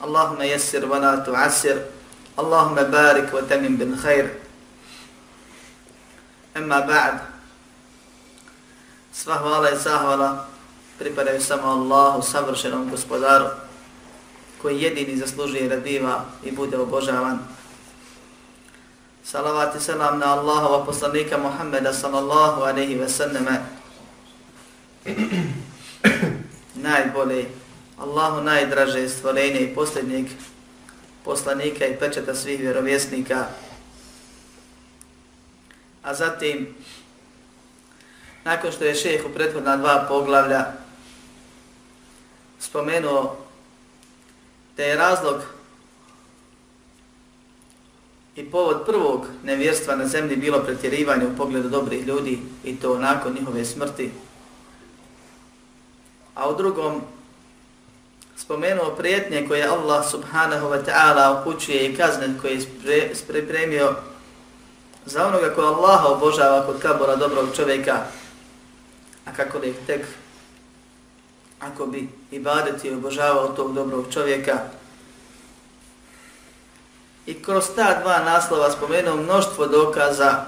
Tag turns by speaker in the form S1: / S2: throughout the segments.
S1: Allahumma yassir wa la tu'assir. Allahumma barik wa tamim bil khair. Amma ba'd. Sva hvala i zahvala pripadaju samo Allahu, savršenom gospodaru, koji jedini zaslužuje radiva i bude obožavan. Salavat i salam na Allahova poslanika Muhammeda sallallahu alaihi ve selleme. Najbolji Allahu najdraže stvorenje i posljednjeg poslanika i pečeta svih vjerovjesnika. A zatim, nakon što je šeheh u prethodna dva poglavlja spomenuo da je razlog i povod prvog nevjerstva na zemlji bilo pretjerivanje u pogledu dobrih ljudi i to nakon njihove smrti, a u drugom spomenuo prijetnje koje Allah subhanahu wa ta'ala upućuje i kazne koje je pripremio za onoga koja Allaha obožava kod kabora dobrog čovjeka, a kako li tek ako bi ibadeti obožavao tog dobrog čovjeka. I kroz ta dva naslova spomenuo mnoštvo dokaza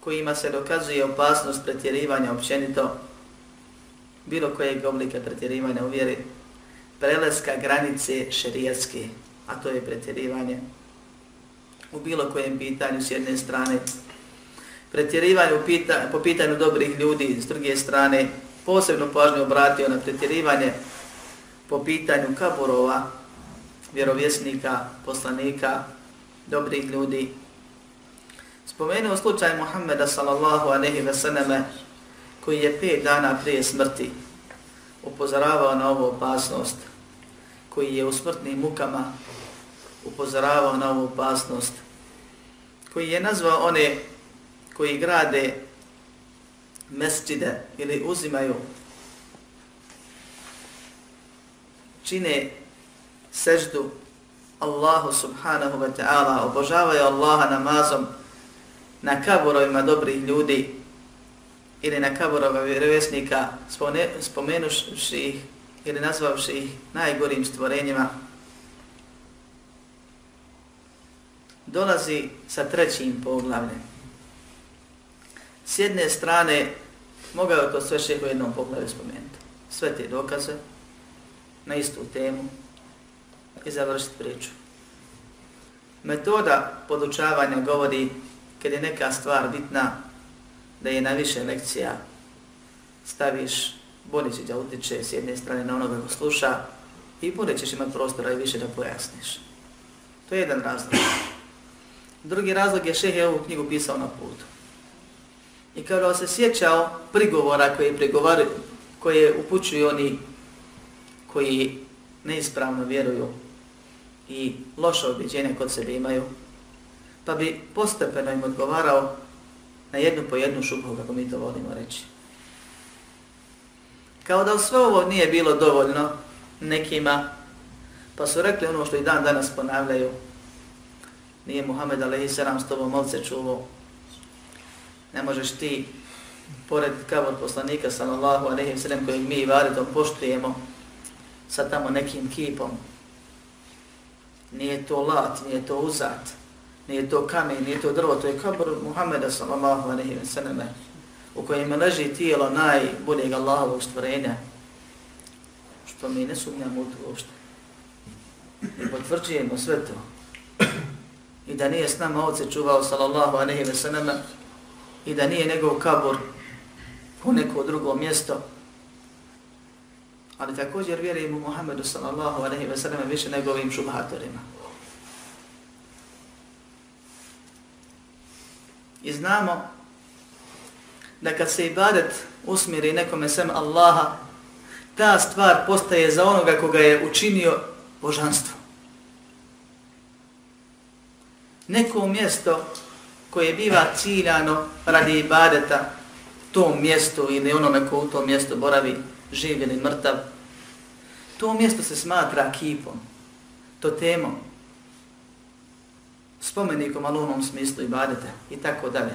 S1: kojima se dokazuje opasnost pretjerivanja općenito bilo kojeg oblika pretjerivanja u vjeri, preleska granice šerijatske, a to je pretjerivanje u bilo kojem pitanju s jedne strane, pretjerivanje u pita, po pitanju dobrih ljudi s druge strane, posebno pažnju obratio na pretjerivanje po pitanju kaburova, vjerovjesnika, poslanika, dobrih ljudi. Spomenuo slučaj Muhammeda sallallahu aleyhi ve sallame, koji je pet dana prije smrti upozoravao na ovu opasnost, koji je u smrtnim mukama upozoravao na ovu opasnost, koji je nazvao one koji grade mesčide ili uzimaju, čine seždu Allahu subhanahu wa ta'ala, obožavaju Allaha namazom na kaburovima dobrih ljudi, ili na kaborova vjerovjesnika spomenuši ih ili nazvavši ih najgorim stvorenjima, dolazi sa trećim poglavljem. S jedne strane, mogao to sve šeho u jednom poglavlju spomenuti. Sve te dokaze na istu temu i završiti priču. Metoda podučavanja govori kad je neka stvar bitna, da je na više lekcija staviš, bolje će da utiče s jedne strane na onoga ko sluša i bolje ćeš imati prostora i više da pojasniš. To je jedan razlog. Drugi razlog je šeh je ovu knjigu pisao na putu. I kada se sjećao prigovora koje, prigovari, koje upućuju oni koji neispravno vjeruju i loše objeđenje kod sebe imaju, pa bi postepeno im odgovarao na jednu po jednu šubhu, kako mi to volimo reći. Kao da sve ovo nije bilo dovoljno nekima, pa su rekli ono što i dan danas ponavljaju, nije Muhammed a.s. S tobom ovce čuvao, ne možeš ti, pored kavod poslanika sallallahu alaihi sallam kojeg mi varitom poštujemo, sa tamo nekim kipom, nije to lat, nije to uzat, nije to kamen, nije to drvo, to je kabor Muhammeda sallallahu alaihi wa sallam u kojem leži tijelo najboljeg Allahovog stvorenja, Što mi ne sumnjamo u to uopšte. I potvrđujemo sve to. I da nije s nama oce čuvao, sallallahu alaihi ve sallam, i da nije njegov kabor u neko drugo mjesto, ali također vjerujemo Muhammedu sallallahu alaihi ve sallam više nego ovim šubhatorima. I znamo da kad se ibadet usmiri nekome sem Allaha, ta stvar postaje za onoga koga je učinio božanstvo. Neko mjesto koje biva ciljano radi ibadeta, to mjesto ili onome ko u tom mjestu boravi, živ ili mrtav, to mjesto se smatra kipom, to temom, spomenikom, ali u onom smislu badete i tako dalje.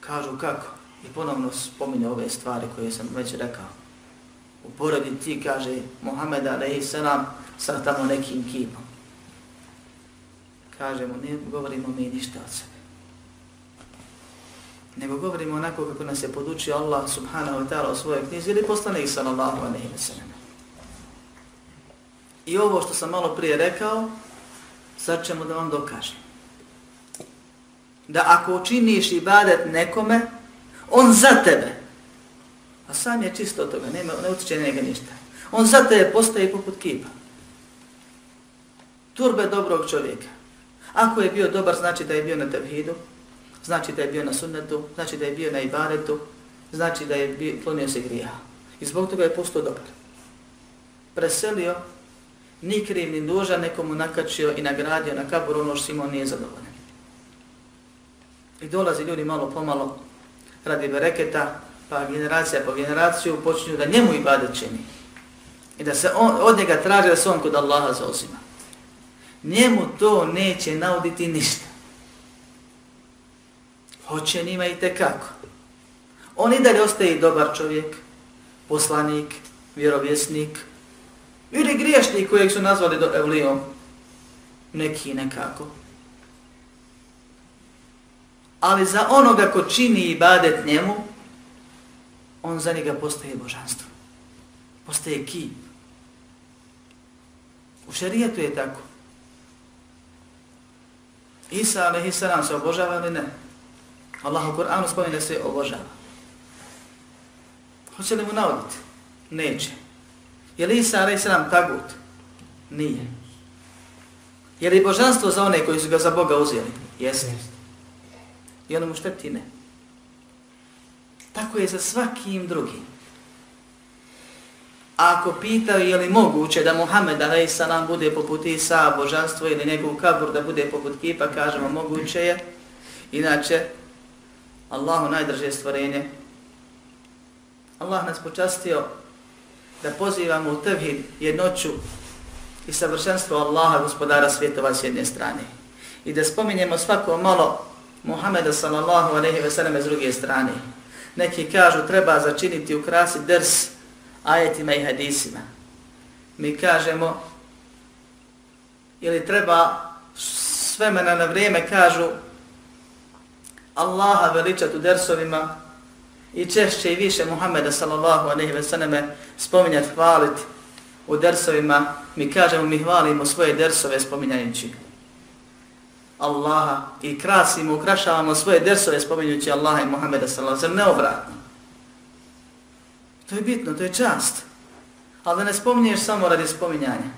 S1: Kažu kako? I ponovno spominje ove stvari koje sam već rekao. U porodi ti, kaže Muhammed a.s. sa tamo nekim kipom. Kažemo, ne govorimo mi ništa od sebe. Nego govorimo onako kako nas je podučio Allah subhanahu wa ta'ala u svojoj knjizi ili poslane sallallahu alaihi wa sallam. I ovo što sam malo prije rekao, sad ćemo da vam dokažem. Da ako učiniš ibadet nekome, on za tebe, a sam je čisto od toga, nema, ne utječe njega ništa, on za tebe postaje poput kipa. Turbe dobrog čovjeka. Ako je bio dobar, znači da je bio na tevhidu, znači da je bio na sunnetu, znači da je bio na ibadetu, znači da je bio, klonio se grija. I zbog toga je postao dobar. Preselio ni kriv ni dužan nekomu nakačio i nagradio na kabur ono što Simon nije zadovoljen. I dolazi ljudi malo pomalo radi bereketa, pa generacija po generaciju počinju da njemu i bade čini. I da se on, od njega traži da se on kod Allaha zauzima. Njemu to neće nauditi ništa. Hoće njima i tekako. On i dalje ostaje dobar čovjek, poslanik, vjerovjesnik, Ili griješni kojeg su nazvali do Evlijom. Neki nekako. Ali za onoga ko čini ibadet njemu, on za njega postaje božanstvo. Postaje kip. U šarijetu je tako. Isa, ali Isa nam se obožava ili ne? Allah u Koranu spominje da se obožava. Hoće li mu navoditi? Neće. Je li Isa a.s. tagut? Nije. Je li božanstvo za one koji su ga za Boga uzeli? Jeste. I ono mu šteti ne. Tako je za svakim drugim. A ako pitaju je li moguće da Muhammed a.s. bude poput Isa, božanstvo ili nekog kabur da bude poput kipa, kažemo moguće je. Inače, Allahu najdrže stvorenje. Allah nas počastio da pozivamo u tevhid jednoću i savršenstvo Allaha, gospodara svjetova s jedne strane. I da spominjemo svako malo Muhameda sallallahu aleyhi ve selleme s druge strane. Neki kažu treba začiniti u krasi drs ajetima i hadisima. Mi kažemo ili treba s vremena na vrijeme kažu Allaha veličati u dersovima i češće i više Muhammeda sallallahu alaihi ve sallame spominjati, hvaliti u dersovima, mi kažemo, mi hvalimo svoje dersove spominjajući Allaha i krasimo, ukrašavamo svoje dersove spominjući Allaha i Muhammeda sallallahu alaihi ve sallame, neobratno. To je bitno, to je čast. Ali da ne spominješ samo radi spominjanja,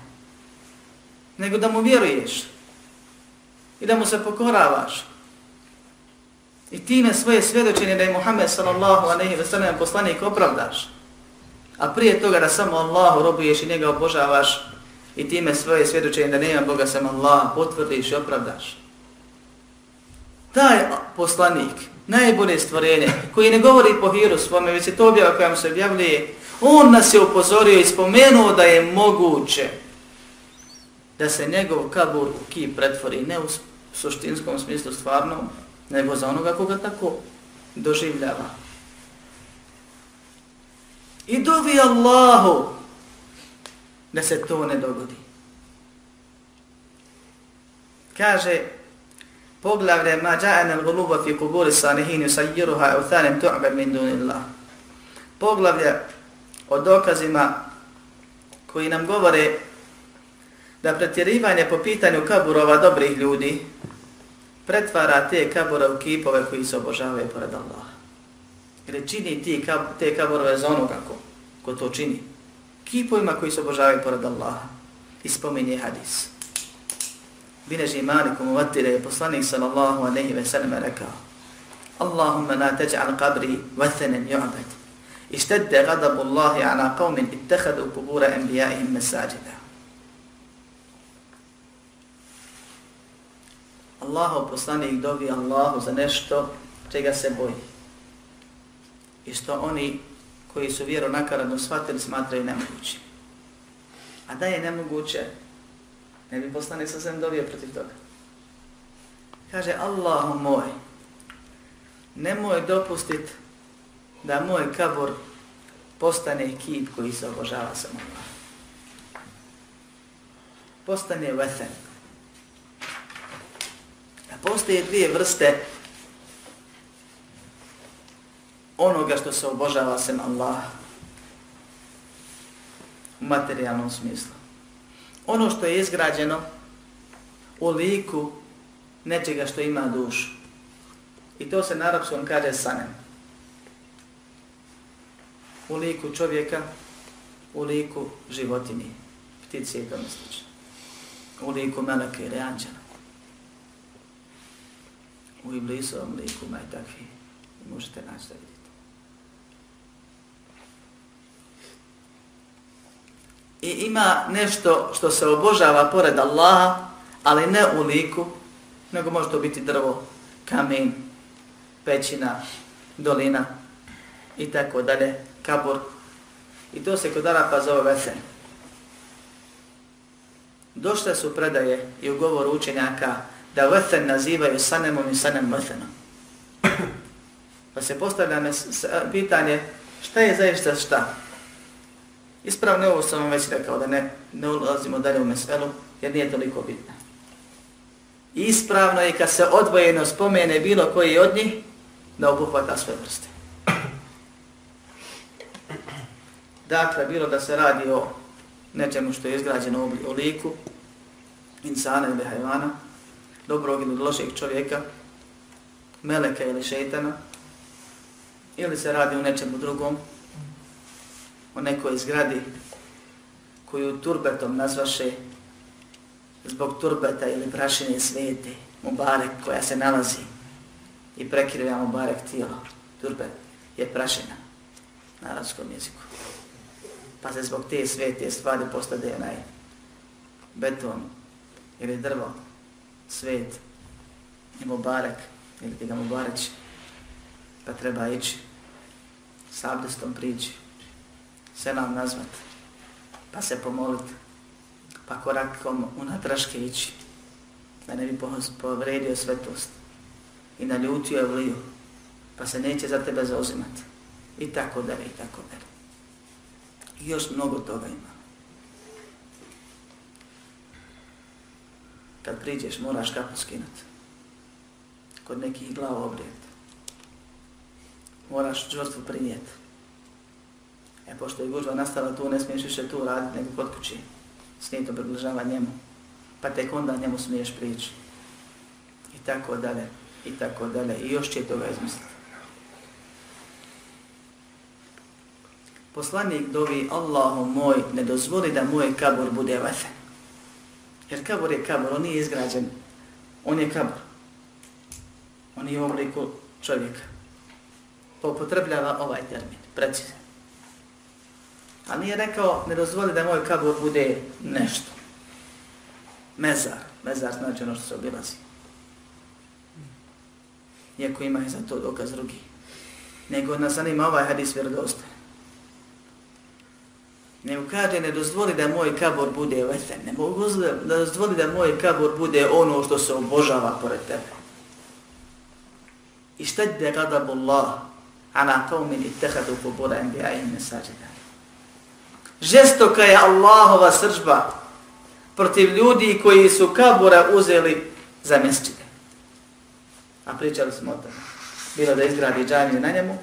S1: nego da mu vjeruješ i da mu se pokoravaš I time svoje svjedočenje da je Muhammed sallallahu aleyhi ve sallam poslanik opravdaš. A prije toga da samo Allahu robuješ i njega obožavaš i time svoje svjedočenje da nema Boga sam Allah potvrdiš i opravdaš. Taj poslanik, najbolje stvorenje, koji ne govori po hiru svome, već je to objava koja mu se objavljuje, on nas je upozorio i spomenuo da je moguće da se njegov kabur u ki pretvori, ne u suštinskom smislu stvarnom, nego za onoga koga tako doživljava. I dovi Allahu da se to ne dogodi. Kaže poglavlje ma ja'ana al-ghuluba fi kuburi sanihin aw uthanim tu'bad min dunillah. poglavlje o dokazima koji nam govore da pretjerivanje po pitanju kaburova dobrih ljudi pretvara te kabore u kipove koji se obožavaju pored Allaha. Jer čini ti kab, te kaborove za onoga ko, ko to čini. Kipovima koji se obožavaju pored Allaha. I spominje hadis. Bineži Maliku Muvatire je poslanik sallallahu aleyhi ve sallam rekao Allahumma la taj'al qabri vathanen ju'abad. Ištedde gadabu Allahi ala qavmin ittehadu kubura enbijaihim mesađida. Allahu poslanik dovi Allahu za nešto čega se boji. I što oni koji su vjeru nakaradno shvatili smatraju nemoguće. A da je nemoguće, ne bi poslanik sa svem dovio protiv toga. Kaže, Allahu moj, nemoj dopustit da moj kabor postane kip koji se obožava samo Allah. Postane veten. Postoje dvije vrste onoga što se obožava sem Allah u materijalnom smislu. Ono što je izgrađeno u liku nečega što ima dušu. I to se na arapskom kaže sanem. U liku čovjeka, u liku životinje, ptice i tome slično. U liku meleke ili anđela. U iblisovom liku ima i takvi. Možete naći da vidite. I ima nešto što se obožava pored Allaha, ali ne u liku, nego može to biti drvo, kamen, pećina, dolina i tako dalje, kabur. I to se kod Arapa zove vesen. Došle su predaje i u govoru učenjaka da vesen nazivaju sanemom i sanem vesenom. Pa se postavlja pitanje šta je zaista šta? Ispravno ovo sam vam već rekao da ne, ne ulazimo dalje u meselu jer nije toliko bitno. Ispravno je kad se odvojeno spomene bilo koji od njih da obuhvata sve vrste. Dakle, bilo da se radi o nečemu što je izgrađeno u liku, insana ili hajvana, dobrog ili lošeg čovjeka, meleka ili šeitana, ili se radi o nečemu drugom, o nekoj zgradi koju turbetom nazvaše zbog turbeta ili prašine svete, Mubarek koja se nalazi i prekriva Mubarek tijelo. Turbet je prašina na arabskom jeziku. Pa se zbog te svete stvari postade onaj beton ili drvo, svet i Mubarak ili ti ga Mubareć pa treba ići s abdestom prići se nam nazvat, pa se pomolit, pa korakom unatraške ići, da ne bi povredio svetost i naljutio je vliju, pa se neće za tebe zauzimati. I tako dalje, i tako dalje. I još mnogo toga ima. Kad priđeš, moraš kapu skinuti. Kod nekih glava obrijeti. Moraš žrtvu prinijeti. E, pošto je gužva nastala tu, ne smiješ više tu raditi nego kod kući. Smije to približava njemu. Pa tek onda njemu smiješ prići. I tako dalje. I tako dalje. I još će toga izmisliti. Poslanik dovi Allahu moj ne dozvoli da moj kabur bude vathen. Jer kabor je kabor, on nije izgrađen. On je kabor. On je u obliku čovjeka. Pa Popotrebljava ovaj termin, precizno. A nije rekao, ne dozvoli da moj kabur bude nešto. Mezar. Mezar znači ono što se obilazi. Iako ima i za to dokaz drugi. Nego nas zanima ovaj hadis vjerodostaj. Ne kaže, ne dozvoli da moj kabor bude veten. Ne mogu da dozvoli da moj kabor bude ono što se obožava pored tebe. I šta je gada bullah, ana qawmin ittehadu kubura enbijajim mesađena žestoka je Allahova sržba protiv ljudi koji su kabura uzeli za mesčine. A pričali smo o tome. Bilo da izgradi džamije na njemu,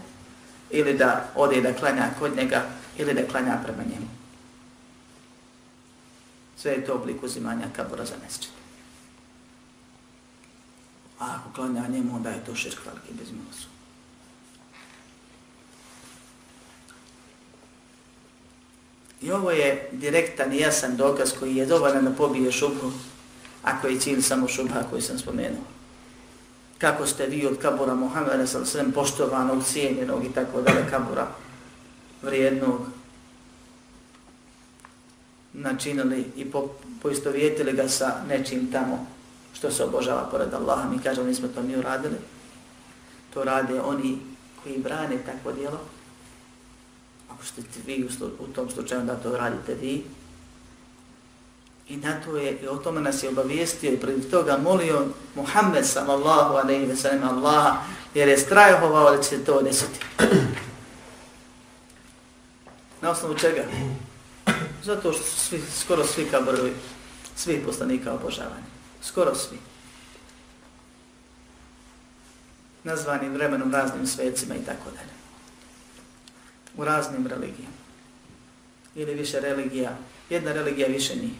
S1: ili da ode da klanja kod njega, ili da klanja prema njemu. Sve je to oblik uzimanja kabura za mesčin. A ako klanja njemu, onda je to širk veliki bez milosu. I ovo je direktan i jasan dokaz koji je dovoljan da pobije šubhu, ako je cilj samo šubha koji sam spomenuo. Kako ste vi od kabura Muhammeda sa svem poštovanog, cijenjenog i tako dalje kabura vrijednog načinili i po, poistovjetili ga sa nečim tamo što se obožava pored Allaha. Mi kažemo, nismo to mi uradili. To rade oni koji brane takvo djelo. ako ste vi u, u tom slučaju da to radite vi. I na to je, i o tome nas je obavijestio i pred toga molio Muhammed sallallahu alaihi wa sallam Allaha, jer je strahovao da će to desiti. Na osnovu čega? Zato što su svi, skoro svi kabrovi, svi poslanika obožavani. Skoro svi. Nazvani vremenom raznim svecima i tako dalje u raznim religijama. Ili više religija, jedna religija više nije.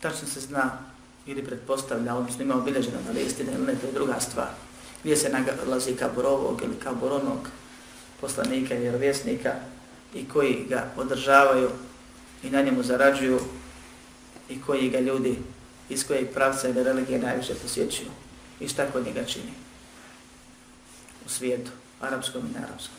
S1: Tačno se zna ili pretpostavlja, odnosno ima obilježeno na listi, ili ne, to je druga stvar. Gdje se nalazi kaburovog ili kaburonog poslanika i vjerovjesnika i koji ga održavaju i na njemu zarađuju i koji ga ljudi iz kojeg pravca ili religije najviše posjećuju i šta kod njega čini u svijetu, arapskom i nearapskom.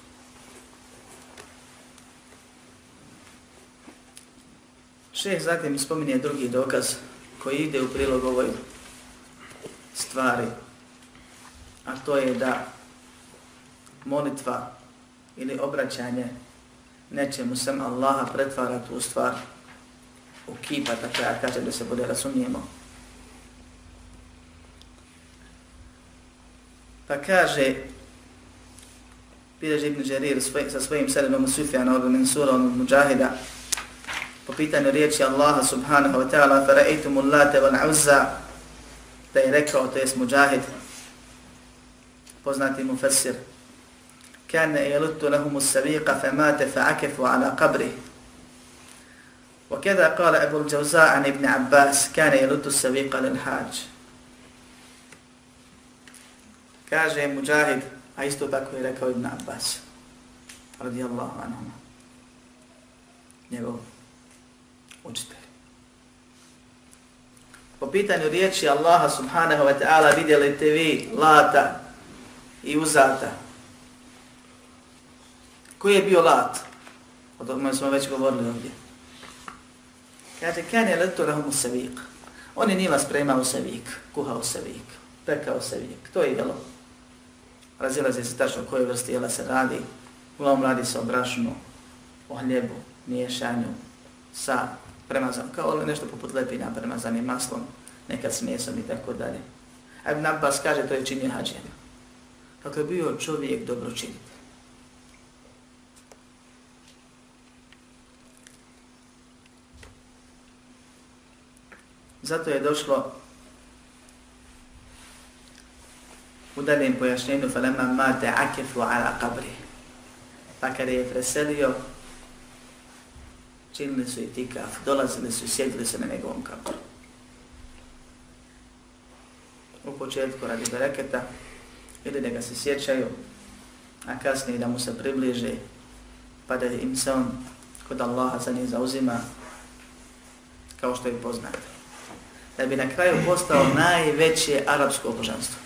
S1: Šeh zatim spominje drugi dokaz koji ide u prilog ovoj stvari, a to je da molitva ili obraćanje nečemu sam Allaha pretvara tu stvar u kipa, tako ja kažem da se bude razumijemo. Pa kaže, bilježi ibn Đerir sa svojim sredom Sufjana od Mansura od Mujahida, po pitanju riječi Allaha subhanahu wa ta'ala fara'aytum allata wal uzza da je rekao to jest mujahid poznati mu fesir, kana yaluttu lahum as-sabiqa famata fa'akafu ala qabri وكذا قال أبو الجوزاء عن ابن عباس كان يلد السبيق للحاج كاجه مجاهد a isto tako je rekao Ibn Abbas radijallahu anhu njegov učitelj. Po pitanju riječi Allaha subhanahu wa ta'ala vidjeli te vi lata i uzata. Koji je bio lat? O tome smo već govorili ovdje. Kaže, kan je leto rahum savik. On je njima spremao savik, kuhao sevik, pekao sevik. To je jelo. Razilaze se tačno koje vrste jela se radi. Uglavnom radi se o brašnu, o hljebu, miješanju sa premazan, kao nešto poput lepina premazanim maslom, nekad s mesom i tako dalje. A Ibn Abbas kaže to je činio hađijama. Kako je bio čovjek dobročinitelj. Zato je došlo u daljem pojašnjenju falema mate akefu ala qabri. Pa kada je preselio, činili su i tikaf, dolazili su i sjedili se na njegovom kabru. U početku radi bereketa, ili da ga se sjećaju, a kasnije da mu se približe, pa da im se on kod Allaha za njih zauzima, kao što je poznato. Da bi na kraju postao najveće arapsko božanstvo.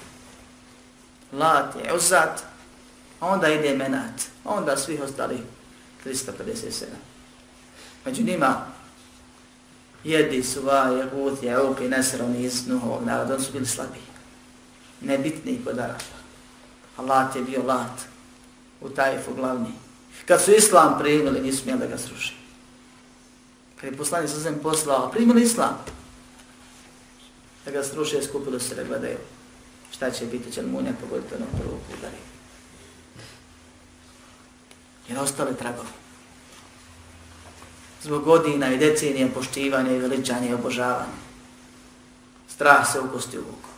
S1: Lat je uzat, onda ide menat, onda svih ostali 357. Među njima jedi suva, jehut, jehuk i nesr, oni iz Nuhovog naroda, oni su bili slabi. Nebitni kod Arapa. A Lat je bio Lat u Tajfu glavni. Kad su Islam primili, nisu smijeli da ga sruši. Kad je poslanik sa zem poslao, primili Islam. Da ga sruše, skupilo se da gledaju šta će biti, će li munja pogoditi onog prvog udari. Jer ostale tragovi zbog godina i decenije poštivanja i veličanja i obožavanja. Strah se ukosti u vuku.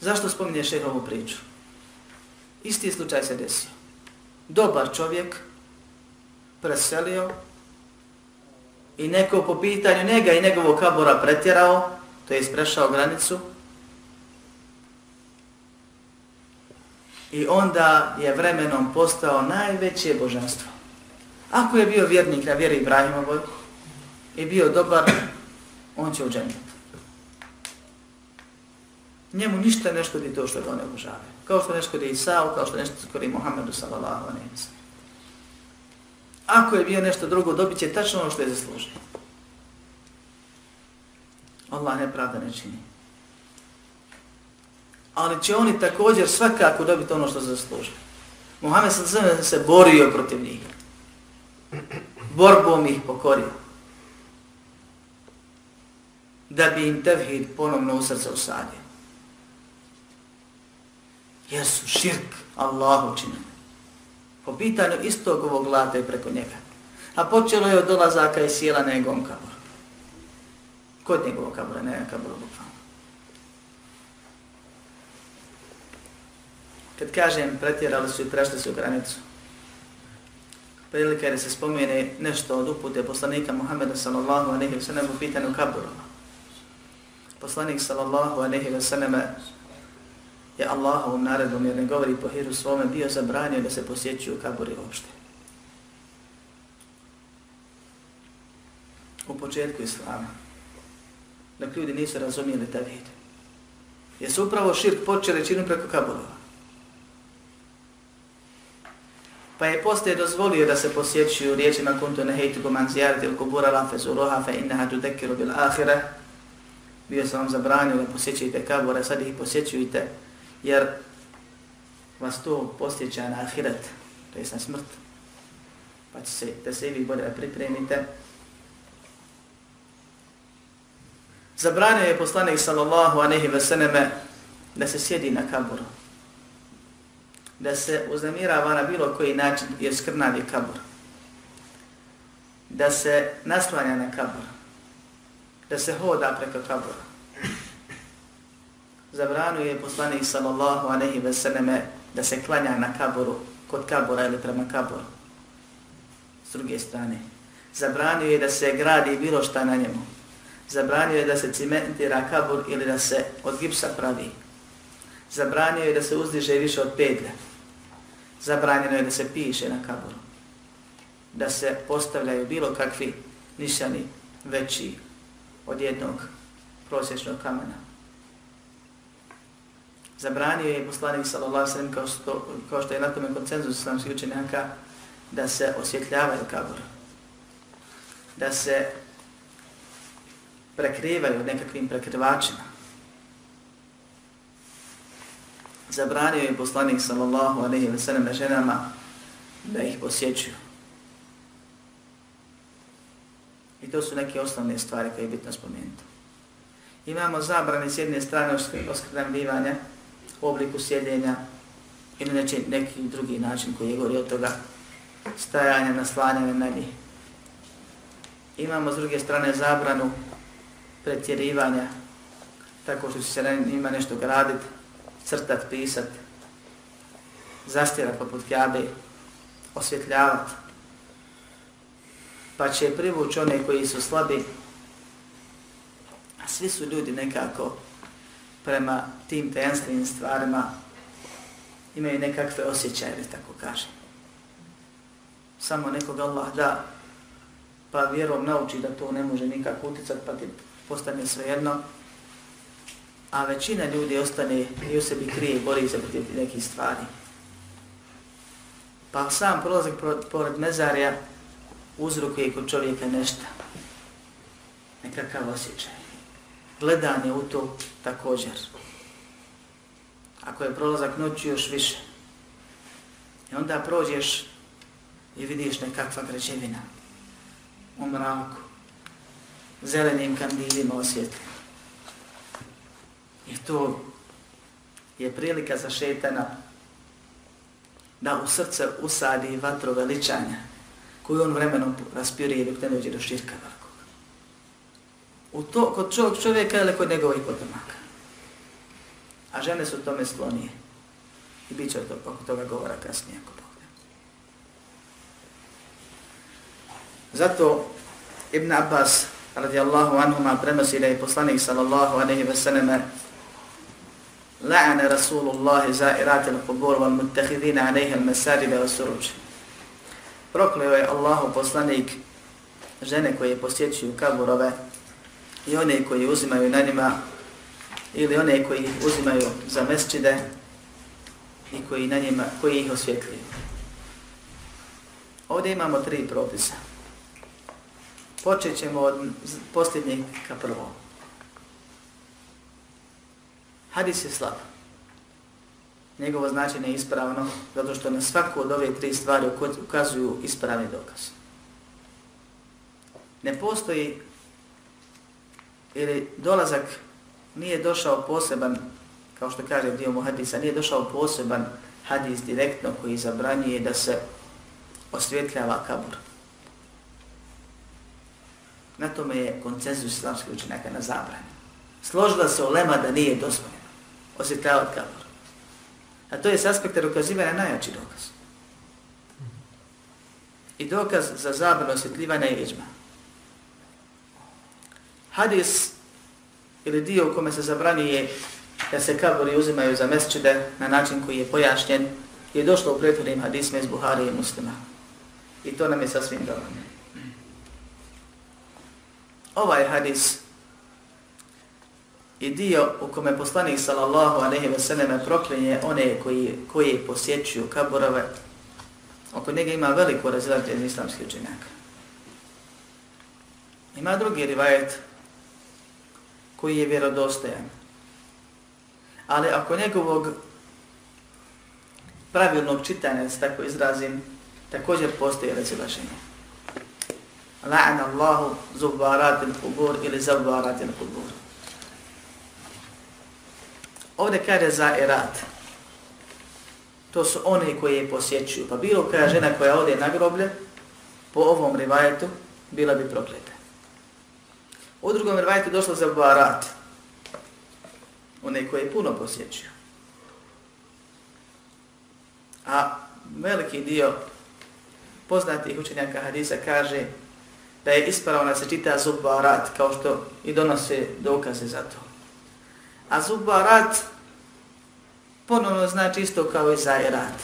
S1: Zašto spominje šeh ovu priču? Isti slučaj se desio. Dobar čovjek preselio i neko po pitanju njega i njegovog kabora pretjerao, to je isprešao granicu, i onda je vremenom postao najveće božanstvo. Ako je bio vjernik na vjeri Ibrahimovoj i bio dobar, on će u džennet. Njemu ništa ne škodi to što ga one obožavaju. Kao što ne škodi Isao, kao što ne škodi Muhammedu sallallahu alaihi wa Ako je bio nešto drugo, dobit će tačno ono što je zaslužio. Allah nepravda ne čini. Ali će oni također svakako dobiti ono što zaslužio. Muhammed sallallahu se borio protiv njih. Borbom ih pokorio. Da bi im tevhid ponovno u srce usadio jer su širk Allahu činili. Po pitanju istog ovog lade preko njega. A počelo je od dolazaka i sjela na njegovom kaboru. Kod njegovog kabora, ne kaboru bukvalno. Kad kažem pretjerali su i prešli su granicu, prilika je da se spomene nešto od upute poslanika Muhammeda sallallahu alaihi wa sallam u pitanju kaburova. Poslanik sallallahu alaihi wa sallam je Allahovom naredbom, jer ne govori po hiru svome, bio zabranio da se posjećuju kaburi uopšte. U početku Islama, dok ljudi nisu razumijeli ta vid. Je su upravo širk počeli činu preko kaburova. Pa je postoje dozvolio da se posjećuju riječima kuntu na hejtu kuman zijarati il kubura lafezu roha fe inneha tu dekiru bil ahire. Bio sam vam zabranio da posjećujete kabura, sad ih posjećujte jer vas to posjeća na ahiret, to je na smrt, pa će se, da se i vi bolje pripremite. Zabranio je poslanik sallallahu anehi veseneme da se sjedi na kaburu, da se uznamirava na bilo koji način jer skrnavi kabur, da se naslanja na kabur, da se hoda preko kabura, zabranio je poslanik sallallahu alaihi ve selleme da se klanja na kaboru, kod kabora ili prema kaboru. S druge strane, zabranio je da se gradi bilo šta na njemu. Zabranio je da se cimentira kabor ili da se od gipsa pravi. Zabranio je da se uzdiže više od pedlja. Zabranjeno je da se piše na kaboru. Da se postavljaju bilo kakvi nišani veći od jednog prosječnog kamena zabranio je poslanik sallallahu alejhi ve kao što kao što je na tome konsenzus islamskih učenjaka da se osvjetljavaju kabur. Da se prekrivaju nekakvim prekrivačima. Zabranio je poslanik sallallahu alejhi ve sellem ženama da ih posjećuju. I to su neke osnovne stvari koje je bitno spomenuti. Imamo zabrane s jedne strane oskrnavljivanja, u obliku sjedenja ili neči, neki drugi način koji je gori od toga stajanja, naslanjanja na njih. Imamo s druge strane zabranu pretjerivanja, tako što će se na njima nešto graditi, crtat, pisat, zastirat poput kjabe, osvjetljavat, Pa će privući one koji su slabi, a svi su ljudi nekako prema tim tajanstvenim stvarima imaju nekakve osjećaje, tako kažem. Samo nekog Allah da, pa vjerom nauči da to ne može nikako uticati, pa ti postane svejedno, a većina ljudi ostane i u sebi krije i bori se protiv nekih stvari. Pa sam prolazak pored mezarja uzrukuje kod čovjeka nešto, nekakav osjećaj gledanje u to također. Ako je prolazak noći još više. I onda prođeš i vidiš nekakva građevina u mraku, zelenim kandilima osvjetljena. I to je prilika za šetana da u srce usadi vatru veličanja koju on vremenom raspiruje dok ne dođe do širka u to, kod čovjek čovjeka ili kod njegovih potomaka. A žene su tome sklonije. I bit će to, oko toga govora kasnije ako Bog Zato Ibn Abbas radijallahu anhuma prenosi da je poslanik sallallahu alaihi ve selleme la'ana Rasulullah za'irat al-qubur wal muttakhidina alaihi al-masajida wa suruđ. Prokleo je Allahu poslanik žene koje posjećuju kaburove i one koji uzimaju na njima ili one koji uzimaju za mesčide i koji, na njima, koji ih osvjetljuju. Ovdje imamo tri propisa. Počet ćemo od posljednjeg ka prvom. Hadis je slab. Njegovo značenje je ispravno, zato što na svaku od ove tri stvari ukazuju ispravni dokaz. Ne postoji ili dolazak nije došao poseban, kao što kaže dio mu hadisa, nije došao poseban hadis direktno koji zabranjuje da se osvjetljava kabur. Na tome je koncenzus islamskih učenjaka na zabrani. Složila se ulema da nije dozvoljeno osvjetljavati kabur. A to je s aspekta dokazivanja najjači dokaz. I dokaz za zabranu osvjetljivanja je iđma. Hadis ili dio u kome se zabranjuje da se kabori uzimaju za mesčide na način koji je pojašnjen, je došlo u prethodnim hadisme iz Buhari i muslima. I to nam je sasvim dovoljno. Ovaj hadis i dio u kome poslanik sallallahu alejhi ve selleme proklinje one koji koji posjećuju kaborove, oko njega ima veliko razilaženje islamskih učenjaka. Ima drugi rivajet koji je vjerodostojan. Ali ako njegovog pravilnog čitanja, da se tako izrazim, također postoje razilaženje. La'an Allahu zubbarat il-kubur ili zubbarat il-kubur. Ovdje kaže za erat. To su oni koji je posjećuju. Pa bilo koja žena koja ode na groblje, po ovom rivajetu, bila bi prokleta. U drugom rivajetu došlo za barat. One koje puno posjećuju. A veliki dio poznatih učenjaka hadisa kaže da je ispravno da se čita zubarat, kao što i donose dokaze za to. A zubarat ponovno znači isto kao i zairat.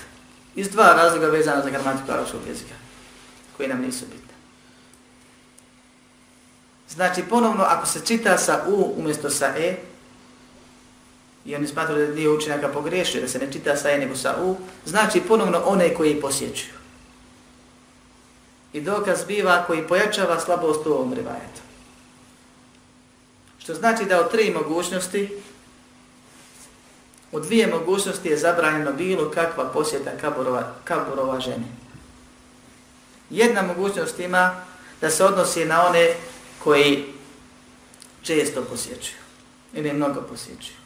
S1: Iz dva razloga vezana za gramatiku arabskog jezika, koji nam nisu bili. Znači, ponovno, ako se čita sa U umjesto sa E, i oni smatruju da dio učenjaka pogriješio, da se ne čita sa E nego sa U, znači ponovno one koji posjećuju. I dokaz biva koji pojačava slabost u ovom rivajetu. Što znači da od tri mogućnosti, u dvije mogućnosti je zabranjeno bilo kakva posjeta kaburova, kaburova žene. Jedna mogućnost ima da se odnosi na one koji često posjećuju ili mnogo posjećuju.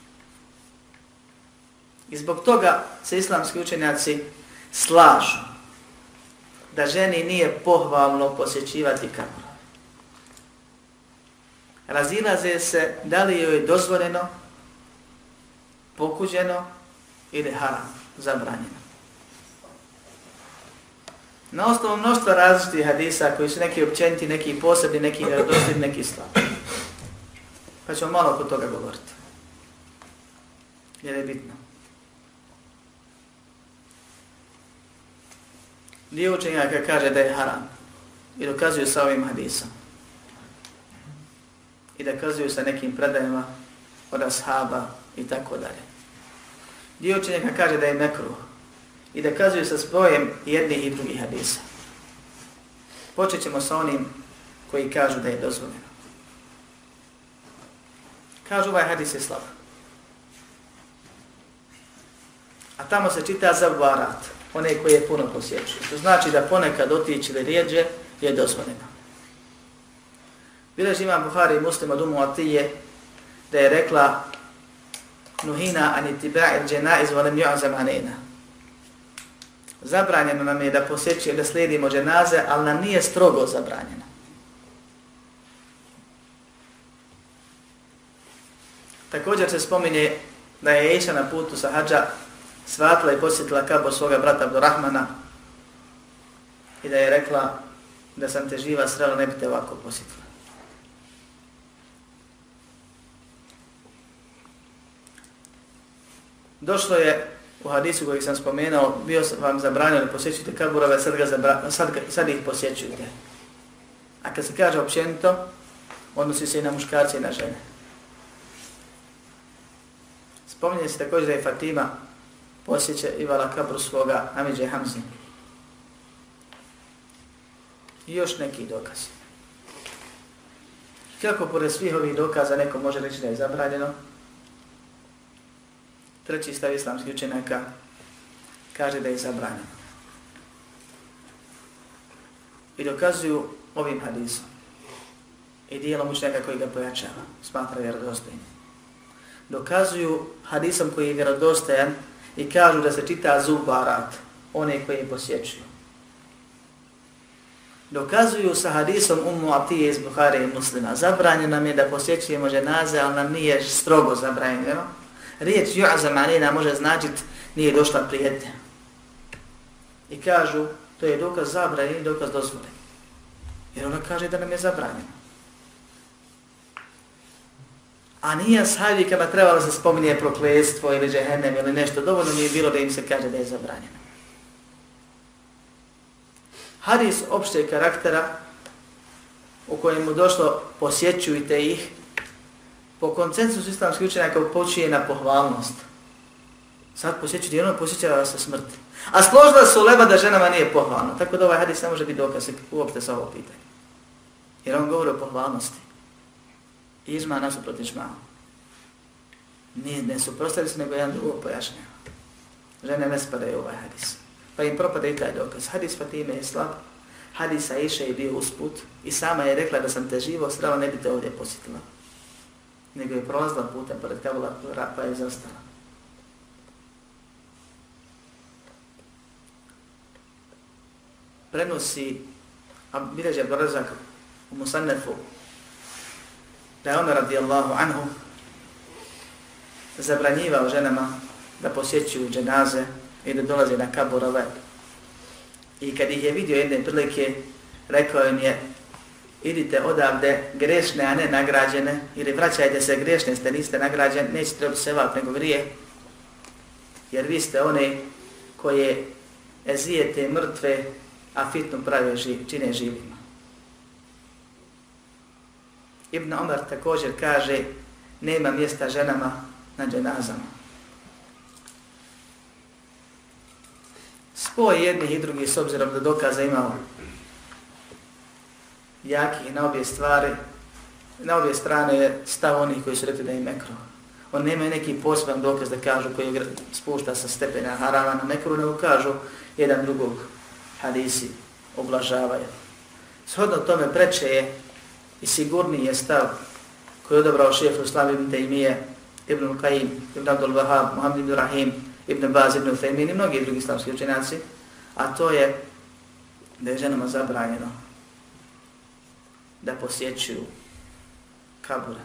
S1: I zbog toga se islamski učenjaci slažu da ženi nije pohvalno posjećivati kabur. Razilaze se da li joj je dozvoljeno, pokuđeno ili haram, zabranjeno. Na osnovu mnoštva različitih hadisa koji su neki općeniti, neki posebni, neki vjerodosti, neki slabi. Pa ćemo malo oko toga govoriti. Jer je bitno. Dio učenjaka kaže da je haram. I dokazuju sa ovim hadisom. I dokazuju sa nekim predajama od ashaba i tako dalje. Dio učenjaka kaže da je mekruh i da kazuju sa spojem jednih i drugih hadisa. Počet ćemo sa onim koji kažu da je dozvoljeno. Kažu ovaj hadis je slab. A tamo se čita za varat, one koje je puno posjeću. To znači da ponekad otići ili rijeđe je dozvoljeno. Bileži imam Buhari i muslim od umu Atije da je rekla Nuhina anitiba'il džena izvolem ju'azam anena zabranjeno nam je da posjećuje, da slijedimo dženaze, ali nam nije strogo zabranjeno. Također se spominje da je Iša na putu sa hađa svatla i posjetila kabor svoga brata Abdurrahmana i da je rekla da sam te živa srela, ne bi te ovako posjetila. Došlo je u hadisu koji sam spomenuo, bio sam vam zabranio da posjećujete kaburove, sad, ga zabra, sad, sad ih posjećujete. A kad se kaže općenito, odnosi se i na muškarce i na žene. Spominje se također da je Fatima posjeća Ivala kabru svoga Amidže Hamzi. I još neki dokaz. Kako pored svih ovih dokaza neko može reći da je zabranjeno? Treći stav islamskih učenjaka kaže da je zabranjeno. I dokazuju ovim hadisom. I dijelom učenjaka koji ga pojačava, smatra vjerodostojnim. Dokazuju hadisom koji je vjerodostojan i kažu da se čita zubarat, one koje posjećuju. Dokazuju sa hadisom Ummu Atije iz Buhare i muslima. Zabranjeno nam je da posjećujemo ženaze, ali nam nije strogo zabranjeno. Riječ ju'azam alina može značit nije došla prijetnja. I kažu, to je dokaz zabranjen i dokaz dozvoljen. Jer ona kaže da nam je zabranjeno. A nije sahabi kada trebalo se spominje proklestvo ili džehennem ili nešto, dovoljno nije bilo da im se kaže da je zabranjeno. Hadis opšte karaktera u kojemu došlo posjećujte ih, po koncensusu islamskih učenjaka počije na pohvalnost. Sad posjeću djelom, posjećava se smrti. A složila su leba da ženama nije pohvalno. Tako da ovaj hadis ne može biti dokaz uopšte sa ovo pitanje. Jer on govori o pohvalnosti. Izma nasu proti žma. Nije, ne su prostali se, nego jedan drugo pojašnjava. Žene ne spadaju ovaj hadis. Pa im propada i taj dokaz. Hadis Fatime je slab. hadisa Iše je bio usput. I sama je rekla da sam te živo strala, ne bi te ovdje posjetila. Nego je prolazila putem pored kabula, pa je zastala. Prenosi Bileđa Borazak u Musannefu da je Omer radijallahu anhu zabranjivao ženama da posjećuju dženaze i da dolaze na kaburove. I kad ih je vidio jedne prilike, rekao im je idite odavde grešne, a ne nagrađene, ili vraćajte se grešne, ste niste nagrađeni, nećete trebati se vak, nego grije, jer vi ste one koje ezijete mrtve, a fitnu prave živ, čine živima. Ibn Omar također kaže, nema mjesta ženama na dženazama. Spoj jednih i drugih s obzirom da dokaza imamo jakih na obje stvari, na obje strane je stav onih koji su rekli da je mekro. On nema neki poseban dokaz da kažu koji spušta sa stepena harama na mekru, nego kažu jedan drugog hadisi oblažavaju. Shodno tome preče je i sigurni je stav koji je odabrao šehefu Islam ibn Taymiye, ibn Al-Qaim, ibn Abdul Wahab, Muhammed ibn Rahim, ibn Baz, ibn Uthaymin i mnogi drugi islamski učenjaci, a to je da je ženama zabranjeno da posjećuju kabure.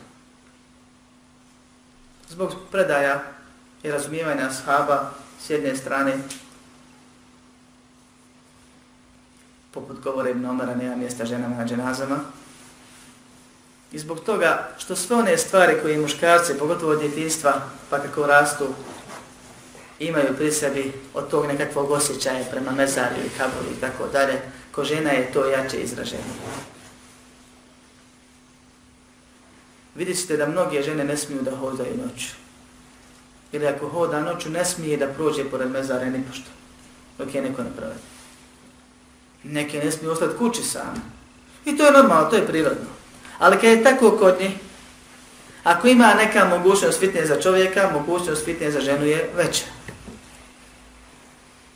S1: Zbog predaja i razumijevanja ashaba s jedne strane poput govore Ibn Omara, nema mjesta ženama na dženazama, I zbog toga što sve one stvari koje muškarci, pogotovo od djetinstva, pa kako rastu, imaju pri sebi od tog nekakvog osjećaja prema mezarju i kabuli i tako dalje, ko žena je to jače izraženo. Vidjet ćete da mnoge žene ne smiju da hodaju noću. Ili ako hoda noću, ne smije da prođe pored mezara ni pošto, dok je neko ne pravi. Neke ne smiju ostati kući same. I to je normalno, to je prirodno. Ali kad je tako kod njih, ako ima neka mogućnost fitne za čovjeka, mogućnost fitne za ženu je veća.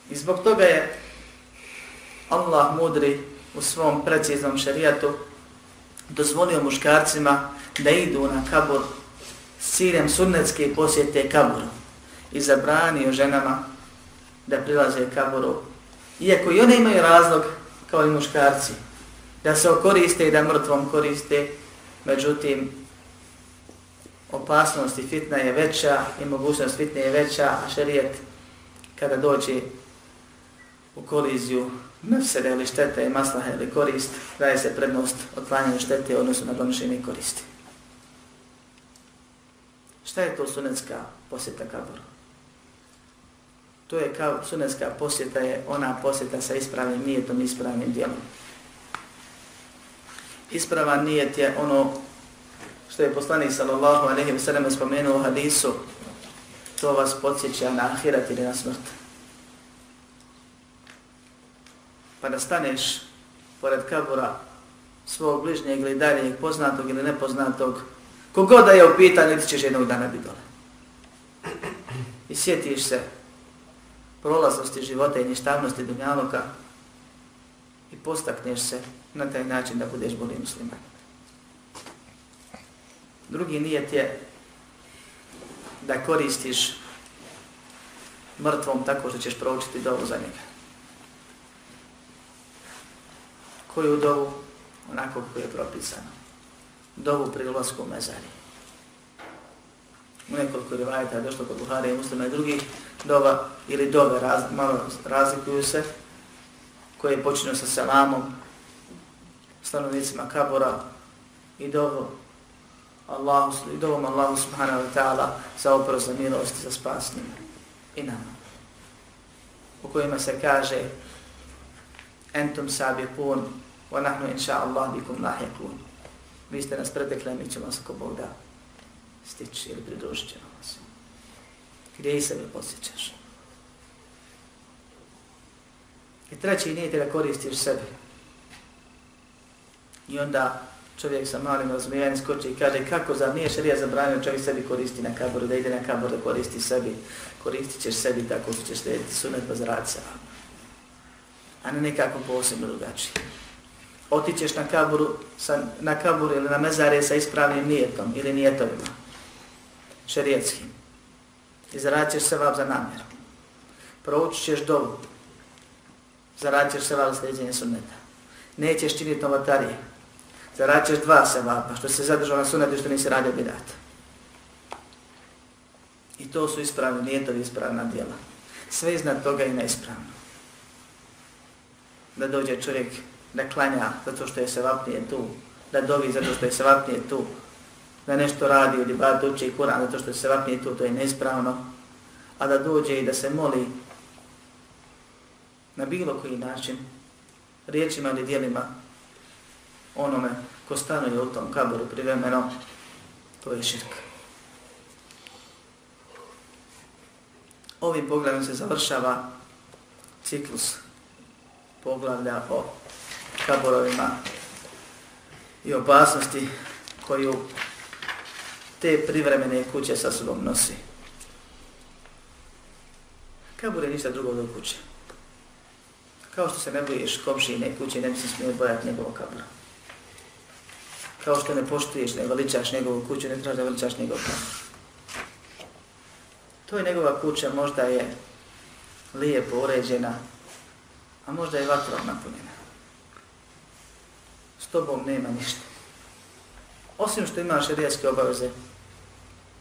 S1: I zbog toga je Allah mudri u svom preciznom šerijatu dozvolio muškarcima da idu na kabor s ciljem sunnetske posjete kaboru i zabranio ženama da prilaze kaboru. Iako i one imaju razlog kao i muškarci, da se okoriste i da mrtvom koriste, međutim, opasnost i fitna je veća i mogućnost fitne je veća, a šerijet kada dođe u koliziju nefsere ili štete i maslahe ili korist, daje se prednost otklanjanju štete odnosno na donošenje koristi. Šta je to sunetska posjeta kaboru? To je kao sunetska posjeta je ona posjeta sa ispravnim nijetom i ispravnim dijelom. Ispravan nijet je ono što je poslanik sallallahu alejhi ve sellem spomenuo u hadisu to vas podsjeća na ahiret ili na smrt. Pa da staneš pored kabura svog bližnjeg ili daljeg poznatog ili nepoznatog, kogoda je u pitanju, ti ćeš jednog dana biti dole. I sjetiš se prolaznosti života i ništavnosti dunjaluka i postakneš se na taj način da budeš bolji musliman. Drugi nijet je da koristiš mrtvom tako što ćeš proučiti dovu za njega. Koju dovu? Onako kako je propisano. Dovu pri ulazku u mezari. U nekoliko rivajeta je došlo kod Buhari i muslima i drugih dova ili dove raz, malo razlikuju se koje počinju sa selamom stanovnicima kabora i dovo Allahu, i dovom Allahu subhanahu wa ta'ala za oprost, za milost, za spas njima i nama. U kojima se kaže entum sabiqun, wa nahnu inša Allah bikum lahiqun. Vi ste nas pretekli, mi ćemo vas ako Bog da stići ili pridružit ćemo vas. Gdje i sebe posjećaš? I treći nije da koristiš sebe. I onda čovjek sa malim razumijevanjem skoči i kaže kako za nije šarija zabranio čovjek sebi koristi na kaboru, da ide na kabor da koristi sebi, koristit ćeš sebi tako što ćeš slijediti sunet bazraca, a ne nekako posebno drugačije. Otićeš na kaburu, sa, na kaburu ili na mezare sa ispravnim nijetom ili nijetovima, šerijetskim. I zaradit ćeš se vab za namjeru. Proučit ćeš dovu, zaradit ćeš se vab za sljeđenje sunneta. Nećeš činiti novatarije, Zaradit ćeš dva sevapa, što se zadržao na sunetu što nisi radio bidata. I to su ispravni, nijetovi, ispravna djela. Sve iznad toga je neispravno. Da dođe čovjek da klanja zato što je sevapnije tu, da dovi zato što je sevapnije tu, da nešto radi ili bar uče i kuran zato što je sevapnije tu, to je neispravno. A da dođe i da se moli na bilo koji način, riječima ili dijelima, onome ko stanuje u tom kaboru privremeno, to je širk. Ovim pogledom se završava ciklus poglavlja o kaborovima i opasnosti koju te privremene kuće sa sobom nosi. Kabor je ništa drugo do kuće. Kao što se ne bojiš komšine kuće, ne bi se smije bojati njegovog kabora kao što ne poštuješ, ne veličaš njegovu kuću, ne trebaš da veličaš njegov kamer. To je njegova kuća, možda je lijepo uređena, a možda je vatrom napunjena. S tobom nema ništa. Osim što imaš rijeske obaveze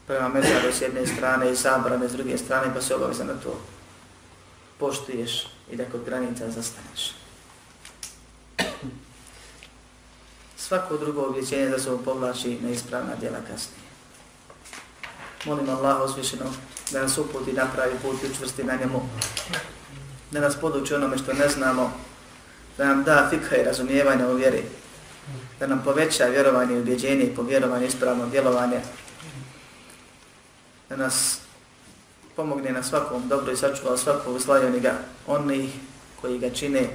S1: prema mezaru s jedne strane i zabrane s druge strane, pa se obaveza na to poštuješ i da kod granica zastaneš. svako drugo objećenje da se povlači na ispravna djela kasnije. Molim Allah osvišeno da nas uputi napravi put i učvrsti na njemu, da nas poduči onome što ne znamo, da nam da fikha i razumijevanje u vjeri, da nam poveća vjerovanje i ubjeđenje i povjerovanje ispravno djelovanje, da nas pomogne na svakom dobro i sačuva svakog zlajoniga onih koji ga čine,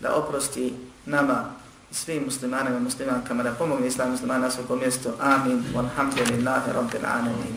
S1: da oprosti nama svim muslimanima i muslimankama da pomogne islam muslimana na svakom mjestu. Amin. Walhamdulillahi rabbil alamin.